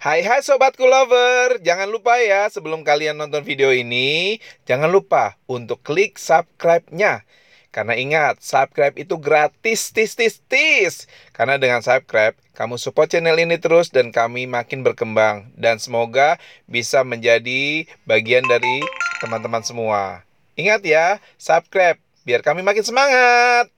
Hai hai sobatku lover, jangan lupa ya sebelum kalian nonton video ini, jangan lupa untuk klik subscribe-nya. Karena ingat, subscribe itu gratis, tis, tis, tis. Karena dengan subscribe, kamu support channel ini terus dan kami makin berkembang. Dan semoga bisa menjadi bagian dari teman-teman semua. Ingat ya, subscribe biar kami makin semangat.